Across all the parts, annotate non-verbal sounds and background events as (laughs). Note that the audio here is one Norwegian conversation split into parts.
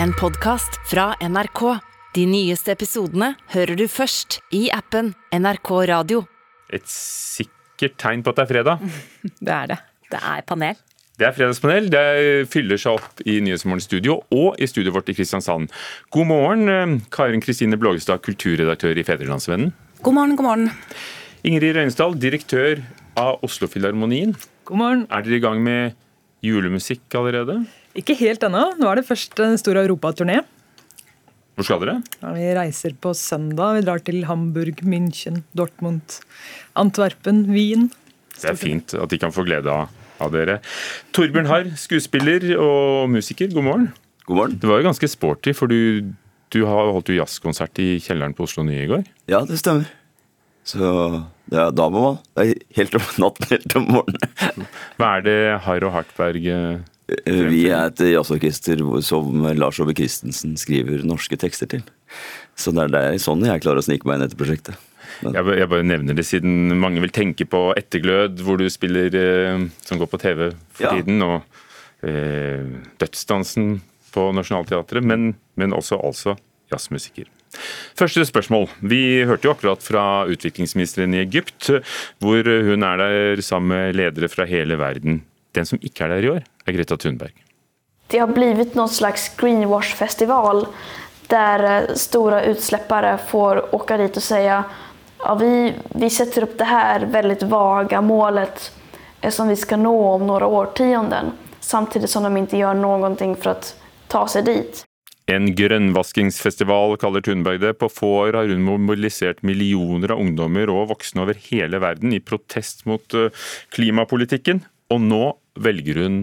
en podkast fra NRK. De nyeste episodene hører du først i appen NRK Radio. Et sikkert tegn på at det er fredag. (laughs) Det er det. Det er panel. Det er fredagspanel. Det fyller seg opp i Nyhetsmorgens studio og i studioet vårt i Kristiansand. God morgen, eh, Karin Kristine Blågestad, kulturredaktør i Fedrelandsvennen. God morgen, god morgen. Ingrid Røynesdal, direktør av Oslofilharmonien. God morgen. Er dere i gang med julemusikk allerede? Ikke helt ennå. Nå er det først en stor europaturné. Hvor skal dere? Ja, Vi reiser på søndag. Vi drar til Hamburg, München, Dortmund, Antwerpen, Wien. Det er fint at de kan få glede av, av dere. Torbjørn Harr, skuespiller og musiker, god morgen. God morgen. Det var jo ganske sporty, for du, du har holdt jo jazzkonsert i kjelleren på Oslo Nye i går. Ja, det stemmer. Så ja, da må man Det er helt om natten, helt om morgenen. Hva er det Harr og Hartberg eh, Vi er et jazzorkester som Lars Ove Christensen skriver norske tekster til. Så det er sånn jeg klarer å snike meg inn etter prosjektet. Men, Jeg, jeg bare nevner det siden mange vil tenke på Etterglød, hvor du spiller eh, som går på TV for Ja. tiden, og eh, Dødsdansen på Nationaltheatret, men, men også altså jazzmusiker. Første spørsmål. Vi hørte jo akkurat fra utviklingsministeren i Egypt, hvor hun er der sammen med ledere fra hele verden. Den som ikke er der i år, er Greta Thunberg. Det har blivit noen slags greenwash-festival der store utslippere får åka dit og si ja, vi, vi setter opp det her veldig vaga målet eh, som vi skal nå om noen årtionden samtidig som de ikke gjør noe for å ta seg dit. En grønnvaskingsfestival, kaller Thunberg det. På få år har hun mobilisert millioner av ungdommer og voksne over hele verden i protest mot eh, klimapolitikken. Og nå velger hun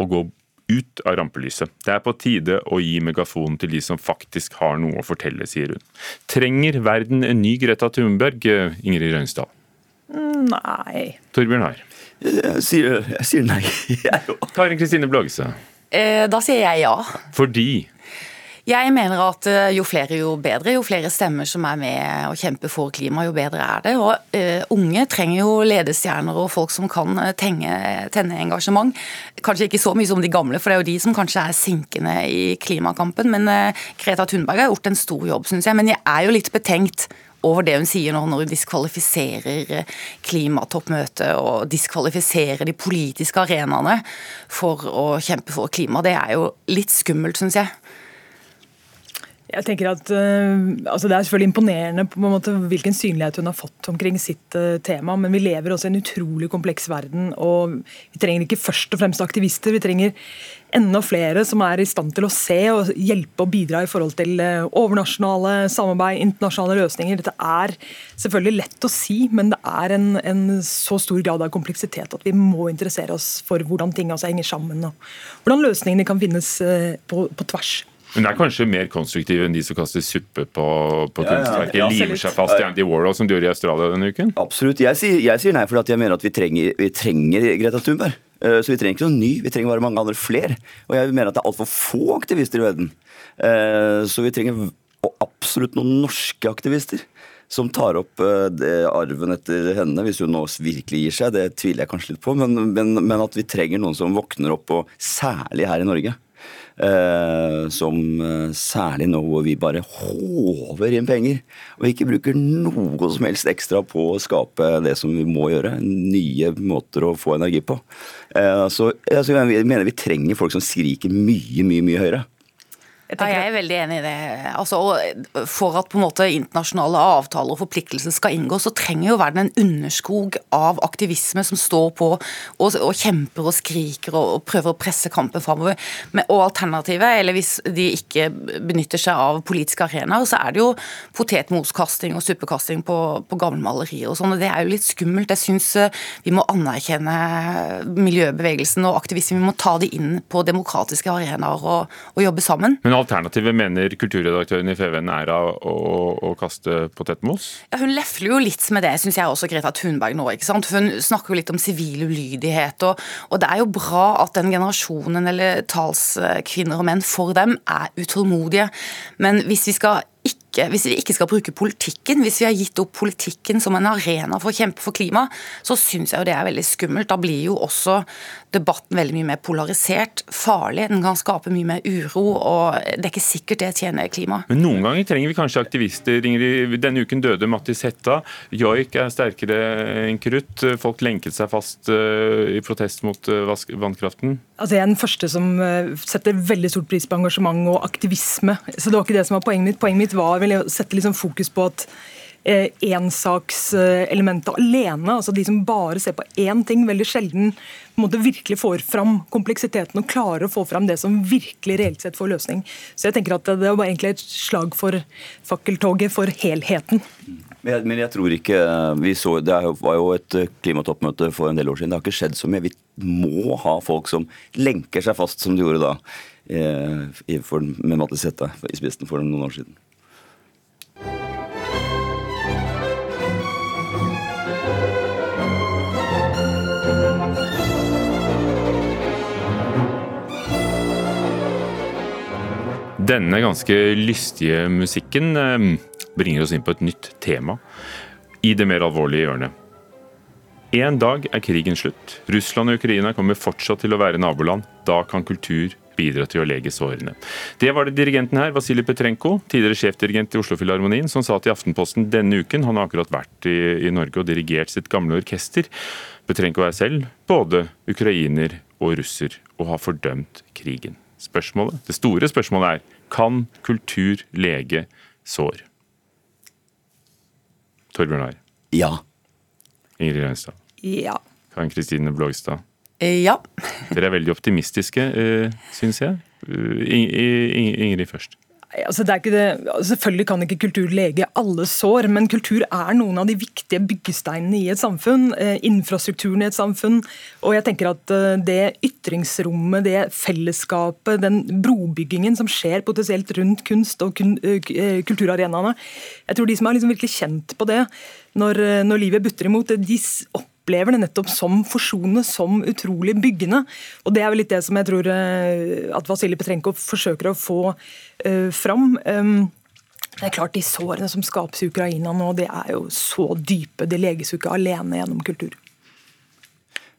å gå ut av rampelyset. Det er på tide å gi megafonen til de som faktisk har noe å fortelle, sier hun. Trenger verden en ny Greta Thunberg, eh, Ingrid Røynsdal? Nei. Torbjørn Haar? jeg, sier, jeg sier nei. (laughs) Karin Kristine Blågese? Eh, Da sier jeg ja. Fordi Jeg mener at eh, jo flere, jo bedre. Jo flere stemmer som er med og kjemper for klima, jo bedre er det. Og uh, Unge trenger jo ledestjerner og folk som kan eh, tenge, tenne engasjement. Kanskje ikke så mye som de gamle, for det er jo de som kanskje er sinkende i klimakampen. Men uh, Greta Thunberg har gjort en stor jobb, syns jeg. Men jeg er jo litt betenkt over det hun sier nå når hun diskvalifiserer klimatoppmøtet og diskvalifiserer de politiske arenaene for å kjempe for klima. Det er jo litt skummelt, syns jeg. Jeg tenker at eh, altså Det er selvfølgelig imponerende på en måte hvilken synlighet hun har fått omkring sitt eh, tema, men vi lever også i en utrolig kompleks verden. og Vi trenger ikke først og fremst aktivister, vi trenger enda flere som er i stand til å se og hjelpe og bidra i forhold til eh, overnasjonale samarbeid, internasjonale løsninger. Dette er selvfølgelig lett å si, men det er en, en så stor grad av kompleksitet at vi må interessere oss for hvordan ting altså henger sammen, og hvordan løsningene kan finnes på, på tvers. Hun er kanskje mer konstruktiv enn de som kaster suppe på, på Ja, ja, kunstverket. ja, limer seg fast i Andy Warhol, som de gjorde i Australia denne uken. Absolutt. Jeg sier, jeg sier nei, for jeg mener at vi trenger, vi trenger Greta Thunberg. Eh, Så vi trenger ikke noen ny, vi trenger bare mange andre flere. Og jeg mener at det er altfor få aktivister i verden. Eh, Så vi trenger absolutt noen norske aktivister. Som tar opp eh, det, arven etter henne, hvis hun nå virkelig gir seg. Det tviler jeg kanskje litt på, men, men, men at vi trenger noen som våkner opp, og særlig her i Norge. Eh, som eh, særlig nå hvor vi bare håver inn penger, og ikke bruker noe som helst ekstra på å skape det som vi må gjøre. Nye måter å få energi på. Eh, så jeg mener vi trenger folk som skriker mye, mye, mye høyere. Jeg Ja, jeg er veldig enig i det. Altså, for at på en måte internasjonale avtaler og forpliktelser skal inngå, så trenger jo verden en underskog av aktivisme som står på og, og kjemper og skriker og, og prøver å presse kampen framover. Og alternativet, eller hvis de ikke benytter seg av politiske arenaer, så er det jo potetmoskasting og suppekasting på, på gamle malerier og sånn. Det er jo litt skummelt. Jeg syns eh, vi må anerkjenne miljøbevegelsen og aktivisme. Vi må ta det inn på demokratiske arenaer og, og jobbe sammen. Men alternativet mener kulturredaktøren i FVN er å, å, å kaste potetmos? Ja, hun lefler jo litt med det, syns jeg også, Greta Thunberg nå. ikke sant? Hun snakker jo litt om sivil ulydighet. Og, og det er jo bra at den generasjonen, eller talskvinner og menn for dem, er utålmodige. Men hvis vi skal ikke, hvis vi ikke skal bruke politikken, hvis vi har gitt opp politikken som en arena for å kjempe for klima, så syns jeg jo det er veldig skummelt. Da blir jo også debatten veldig mye mer polarisert, farlig. Den kan skape mye mer uro, og det er ikke sikkert det tjener klimaet. Men noen ganger trenger vi kanskje aktivister. Ingrid, denne uken døde Mattis Hetta. Joik er sterkere enn krutt. Folk lenket seg fast eh, i protest mot eh, vannkraften. Altså jeg er den første som eh, setter veldig stort pris på engasjement og aktivisme. Så det var ikke det som var poenget mitt. Poenget mitt var vel jeg sette liksom fokus på at eh, ensakselementet alene, altså de som bare ser på én ting, veldig sjelden måte virkelig får fram kompleksiteten og klarer å få fram det som virkelig reelt sett får løsning. Så jeg tenker at det var egentlig et slag for fakkeltoget for helheten. Men jeg, men jeg tror ikke vi så, Det var jo et klimatoppmøte for en del år siden. Det har ikke skjedd så mye. Vi må ha folk som lenker seg fast, som de gjorde da, eh, med Mattis Hette i spissen for noen år siden. Denne ganske lystige musikken eh, bringer oss inn på et nytt tema i det mer alvorlige hjørnet. En dag er krigen slutt. Russland og Ukraina kommer fortsatt til å være naboland. Da kan kultur bidra til å lege sårene. Det var det dirigenten her, Vasilij Petrenko, tidligere sjefdirigent i Oslofilharmonien, som sa til Aftenposten denne uken. Han har akkurat vært i, i Norge og dirigert sitt gamle orkester. Petrenko er selv både ukrainer og russer, og har fordømt krigen. Spørsmålet, Det store spørsmålet er kan kultur lege sår? Torbjørn Haar. Ja. Ingrid Reinstad. Ja. Karin Kristine Blågstad. Eh, ja. Dere er veldig optimistiske, eh, syns jeg. Eh, Ingrid først. Altså, det altså, selvfølgelig kan ikke kultur lege alle sår, men kultur er noen av de viktige byggesteinene i et samfunn. Eh, infrastrukturen i et samfunn. Og jeg tenker at eh, det ytringsrommet, det fellesskapet, den brobyggingen som skjer potensielt rundt kunst og eh, kulturarenaene Jeg tror de som er liksom virkelig kjent på det når, når livet butter imot, de opplever det nettopp som forsonende, som utrolig byggende. Og Det er vel litt det som jeg tror eh, at Vasilij Petrenko forsøker å få uh, fram. Um, det er klart De sårene som skapes i Ukraina nå, det er jo så dype. Det leges jo ikke alene gjennom kultur.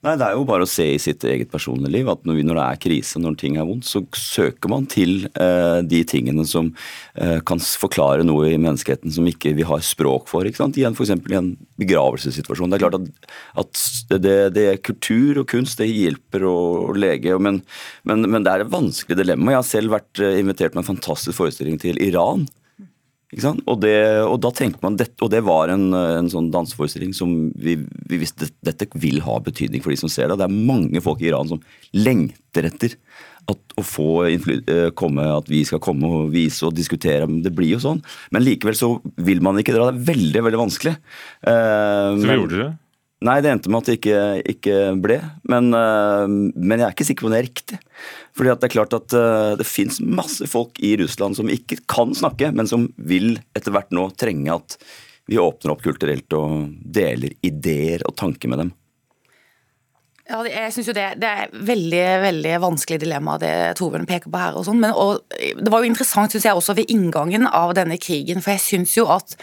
Nei, Det er jo bare å se i sitt eget personlige liv at når, det er krise, når ting er vondt, så søker man til eh, de tingene som eh, kan forklare noe i menneskeheten som ikke vi har språk for. ikke sant? Igjen F.eks. i en begravelsessituasjon. Det er klart at, at det, det, er kultur og kunst det hjelper å lege, men, men, men, det er et vanskelig dilemma. Jeg har selv vært eh, invitert med en fantastisk forestilling til Iran og det, og, da tenker man, og det var en, en sånn danseforestilling som vi, vi, visste dette vil ha betydning for de som ser det. Det er mange folk i Iran som lengter etter at, å få eh, komme, at vi skal komme og vise og diskutere. Det blir jo sånn. Men likevel så vil man ikke dra. Det er veldig veldig vanskelig. Uh, så vi gjorde det? Nei, det endte med at det ikke, ikke ble. Men, uh, men, jeg er ikke sikker på om det er riktig. Fordi det er klart at uh, det fins masse folk i Russland som ikke kan snakke, men som vil etter hvert nå trenge at vi åpner opp kulturelt og deler ideer og tanker med dem. Ja, jeg synes jo det, det er veldig veldig vanskelig dilemma det Torbjørn peker på her. og sånn, men og, Det var jo interessant synes jeg også ved inngangen av denne krigen, for jeg synes jo at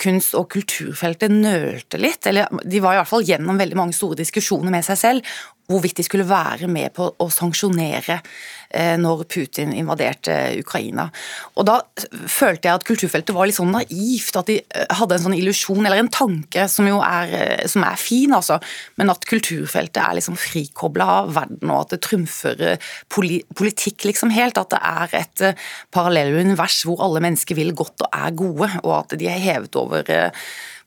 kunst- og kulturfeltet nølte litt. eller De var i hvert fall gjennom veldig mange store diskusjoner med seg selv hvorvidt de skulle være med på å sanksjonere eh, når Putin invaderte Ukraina. Og Da følte jeg at kulturfeltet var litt sånn naivt, at de eh, hadde en sånn illusjon eller en tanke som jo er, eh, som er fin, altså, men at kulturfeltet er liksom frikobla av verden, og at det trumfer politikk liksom helt. At det er et parallellunivers hvor alle mennesker vil godt og er gode, og at de er hevet over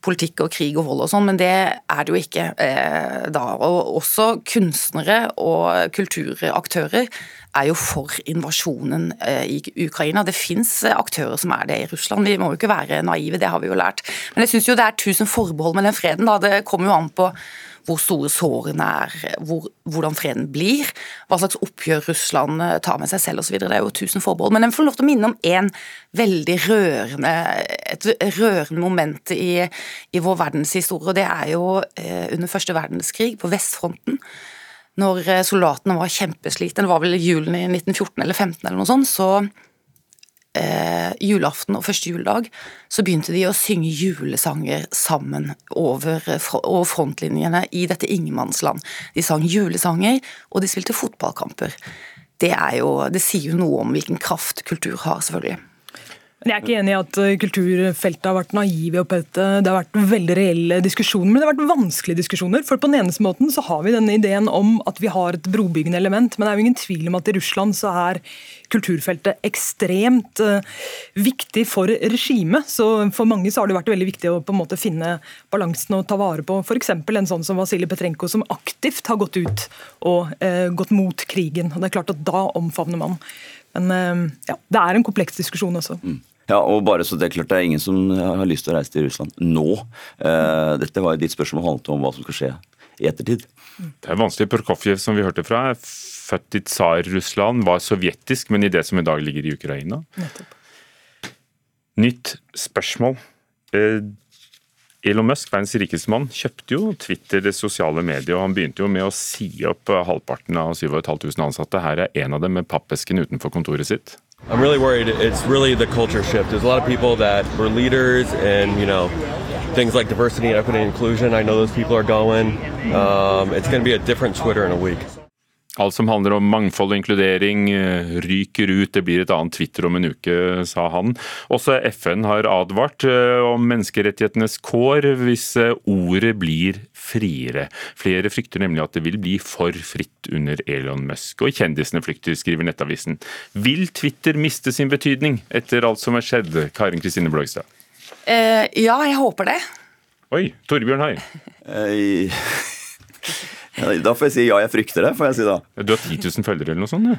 politikk og krig og vold og sånn, men det er det jo ikke eh, da. Og også kunstnere og kulturaktører er jo for invasjonen eh, i Ukraina. Det fins aktører som er det i Russland. Vi må jo ikke være naive, det har vi jo lært. Men jeg syns jo det er tusen forbehold med den freden. da. Det kommer jo an på hvor store sårene er, hvor, hvordan freden blir, hva slags oppgjør Russland eh, tar med seg selv osv. Det er jo tusen forbehold. Men jeg får lov til å minne om en veldig rørende, et rørende moment i, i vår verdenshistorie. og Det er jo eh, under første verdenskrig, på vestfronten når eh, soldatene var kjempeslitne, det var vel julen i 1914 eller 15 eller noe sånt, så eh, julaften og første juledag, så begynte de å synge julesanger sammen over, over frontlinjene i dette ingenmannsland. De sang julesanger, og de spilte fotballkamper. Det, jo, det sier jo noe om hvilken kraft kultur har, selvfølgelig. Jeg er ikke enig i at eh, kulturfeltet har vært naive i dette. Det har vært veldig reelle diskusjoner, men det har vært vanskelige diskusjoner. For på den eneste måten så har vi denne ideen om at vi har et brobyggende element, men det er jo ingen tvil om at i Russland så er kulturfeltet ekstremt uh, viktig for regimet. Så for mange så har det vært veldig viktig å på en måte finne balansen og ta vare på f.eks. en sånn som Vasilij Petrenko, som aktivt har gått ut og eh, gått mot krigen. Og det er klart at Da omfavner man. Men uh, ja, det er en kompleks diskusjon også. Mm. Ja, og bare så Det er klart det er ingen som har lyst til å reise til Russland nå. Uh, dette var jo ditt spørsmål handlet om hva som skal skje i ettertid. Det er vanskelig. Prokofjev, som vi hørte fra, er født i Tsar-Russland, var sovjetisk, men i det som i dag ligger i Ukraina. Nettopp. Nytt spørsmål. Uh, Elon Musk, verdens rikeste mann, kjøpte jo Twitter, det sosiale mediet, og han begynte jo med å si opp halvparten av 7500 ansatte. Her er en av dem med pappesken utenfor kontoret sitt. I'm really worried it's really the culture shift. There's a lot of people that were leaders and, you know, things like diversity equity and inclusion. I know those people are going. Um, it's going to be a different Twitter in a week. Alt som handler om mangfold og inkludering eh, ryker ut, det blir et annet Twitter om en uke, sa han. Også FN har advart eh, om menneskerettighetenes kår hvis eh, ordet blir friere. Flere frykter nemlig at det vil bli for fritt under Elon Musk. Og kjendisene flykter, skriver Nettavisen. Vil Twitter miste sin betydning etter alt som har skjedd, Karin Kristine Bløgstad? Eh, ja, jeg håper det. Oi, Torbjørn Hai. (laughs) Da får jeg si ja, jeg frykter det. får jeg si da. Du har 10 000 følgere eller noe sånt?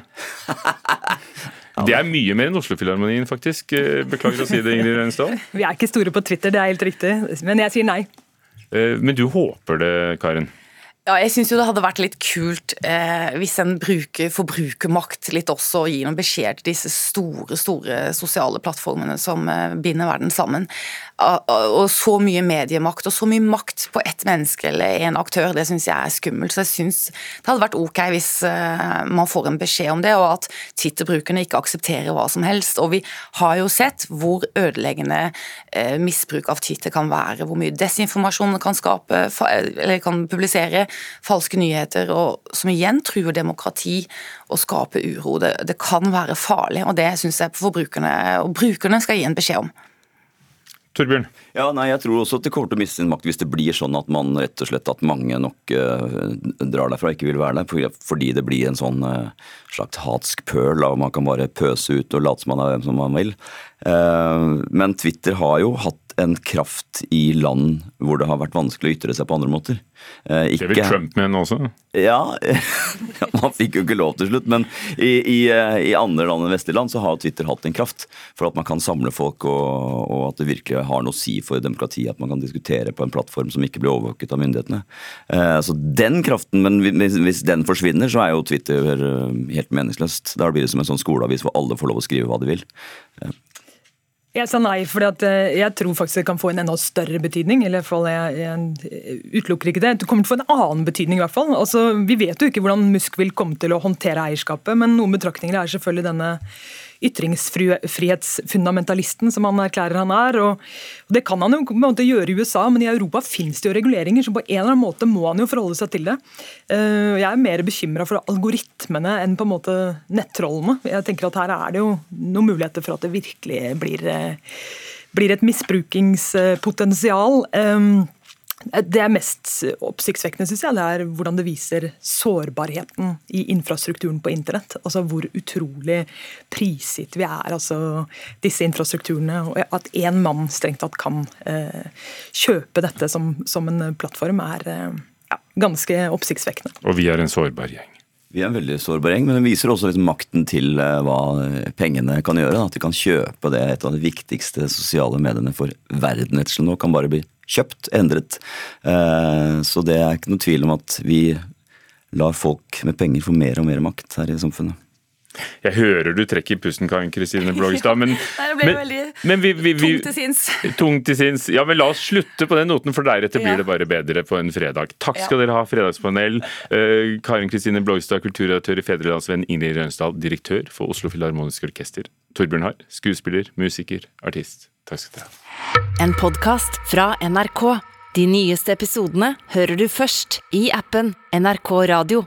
Ja. Det er mye mer enn Oslofilharmonien, faktisk. Eh, beklager å si det, Ingrid Reinsdal. Vi er ikke store på Twitter, det er helt riktig. Men jeg sier nei. Eh, men du håper det, Karin? Ja, jeg syns jo det hadde vært litt kult eh, hvis en bruker forbrukermakt litt også, og gir noen beskjed til disse store, store sosiale plattformene som eh, binder verden sammen. Og så mye mediemakt og så mye makt på ett menneske eller en aktør, det syns jeg er skummelt. Så jeg syns det hadde vært ok hvis eh, man får en beskjed om det, og at Twitter-brukerne ikke aksepterer hva som helst. Og vi har jo sett hvor ødeleggende eh, misbruk av Twitter kan være, hvor mye desinformasjon kan skape, eller kan publisere falske nyheter, og som igjen truer demokrati og skaper uro. Det, det kan være farlig, og det syns jeg forbrukerne og brukerne skal gi en beskjed om. Torbjørn? Ja, nei, Jeg tror også at det kommer til å miste sin makt hvis det blir sånn at man rett og slett at mange nok uh, drar derfra og ikke vil være der. Fordi det blir en sånn uh, slags hatsk pøl av man kan bare pøse ut og late som man er hvem som man vil. Uh, men Twitter har jo hatt en kraft i land hvor det har vært vanskelig å ytre seg på andre måter. Eh, ikke, det vil Trump mene også? Ja, (laughs) man fikk jo ikke lov til slutt. Men i, i, eh, i andre land enn vestlige land så har Twitter hatt en kraft for at man kan samle folk, og, og, at det virkelig har noe å si for demokratiet. At man kan diskutere på en plattform som ikke blir overvåket av myndighetene. Eh, så den kraften, men hvis, den forsvinner, så er jo Twitter eh, helt meningsløst. Da blir det som en sånn skoleavis hvor alle får lov å skrive hva de vil. Jeg sa nei, for eh, jeg tror faktisk det kan få en enda større betydning. eller i hvert fall jeg, jeg utelukker ikke Det Det kommer til å få en annen betydning. i hvert fall. Altså, vi vet jo ikke hvordan Musk vil komme til å håndtere eierskapet, men noen betraktninger er selvfølgelig denne ytringsfrihetsfundamentalisten som han erklærer han er. og Det kan han jo på en måte gjøre i USA, men i Europa finnes det jo reguleringer, så på en eller annen måte må han jo forholde seg til det. Eh, jeg er mer bekymra for algoritmene enn på en måte nettrollene. Jeg tenker at Her er det jo noen muligheter for at det virkelig blir, eh, blir et misbrukingspotensial. Det er mest oppsiktsvekkende, synes jeg, det er hvordan det viser sårbarheten i infrastrukturen på internett. Altså hvor utrolig prisgitt vi er, altså disse infrastrukturene. Og at én mann strengt tatt kan eh, kjøpe dette som, som en plattform, er eh, ja, ganske oppsiktsvekkende. Og vi er en sårbar gjeng. Vi er en veldig sårbar gjeng, men den viser også liksom makten til uh, hva pengene kan gjøre. At de kan kjøpe det. Et av de viktigste sosiale mediene for verden nå kan bare bli kjøpt, endret. Uh, så det er ikke noe tvil om at vi lar folk med penger få mer og mer makt her i samfunnet. Jeg hører du trekker pusten, Karin Kristine (laughs) Blågestad, men, Nei, det ble men, veldig men vi, vi, vi, tungt til sinns. (laughs) Tungt til sinns. Ja, men la oss slutte på den noten, for deretter blir Ja. det bare bedre på en fredag. Takk skal Ja. dere ha, Fredagspanel. Uh, Karin Kristine Blågestad, kulturredaktør i Fedrelandsvenn, Ingrid Rønsdal, direktør for Oslo Filharmoniske Orkester. Torbjørn Harr, skuespiller, musiker, artist. Takk skal dere ha. En podkast fra NRK. De nyeste episodene hører du først i appen NRK Radio.